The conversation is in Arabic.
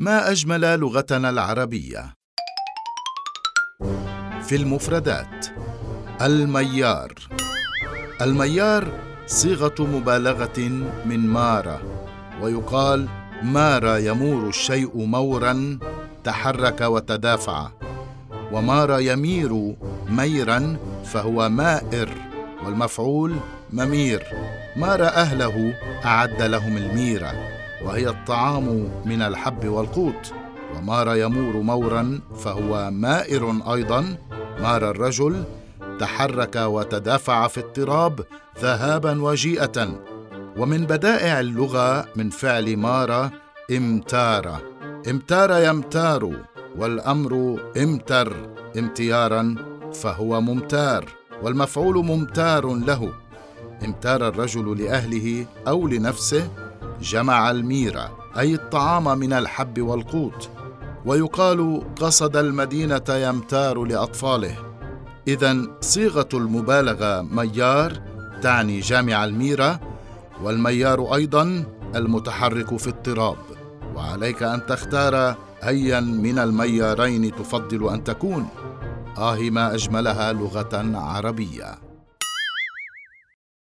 ما أجمل لغتنا العربية؟ في المفردات الميار. الميار صيغة مبالغة من مار ويقال مار يمور الشيء مورا تحرك وتدافع ومار يمير ميرا فهو مائر والمفعول ممير. مار أهله أعد لهم الميره وهي الطعام من الحب والقوت. ومار يمور مورا فهو مائر أيضا. مار الرجل تحرك وتدافع في اضطراب ذهابا وجيئة. ومن بدائع اللغة من فعل مار امتار. امتار يمتار والأمر امتر. امتيارا فهو ممتار. والمفعول ممتار له. امتار الرجل لأهله أو لنفسه جمع الميره أي الطعام من الحب والقوت. ويقال قصد المدينة يمتار لأطفاله. اذا صيغة المبالغة ميار تعني جامع الميره والميار أيضا المتحرك في اضطراب. وعليك أن تختار ايا من الميارين تفضل أن تكون. آه ما أجملها لغة عربية.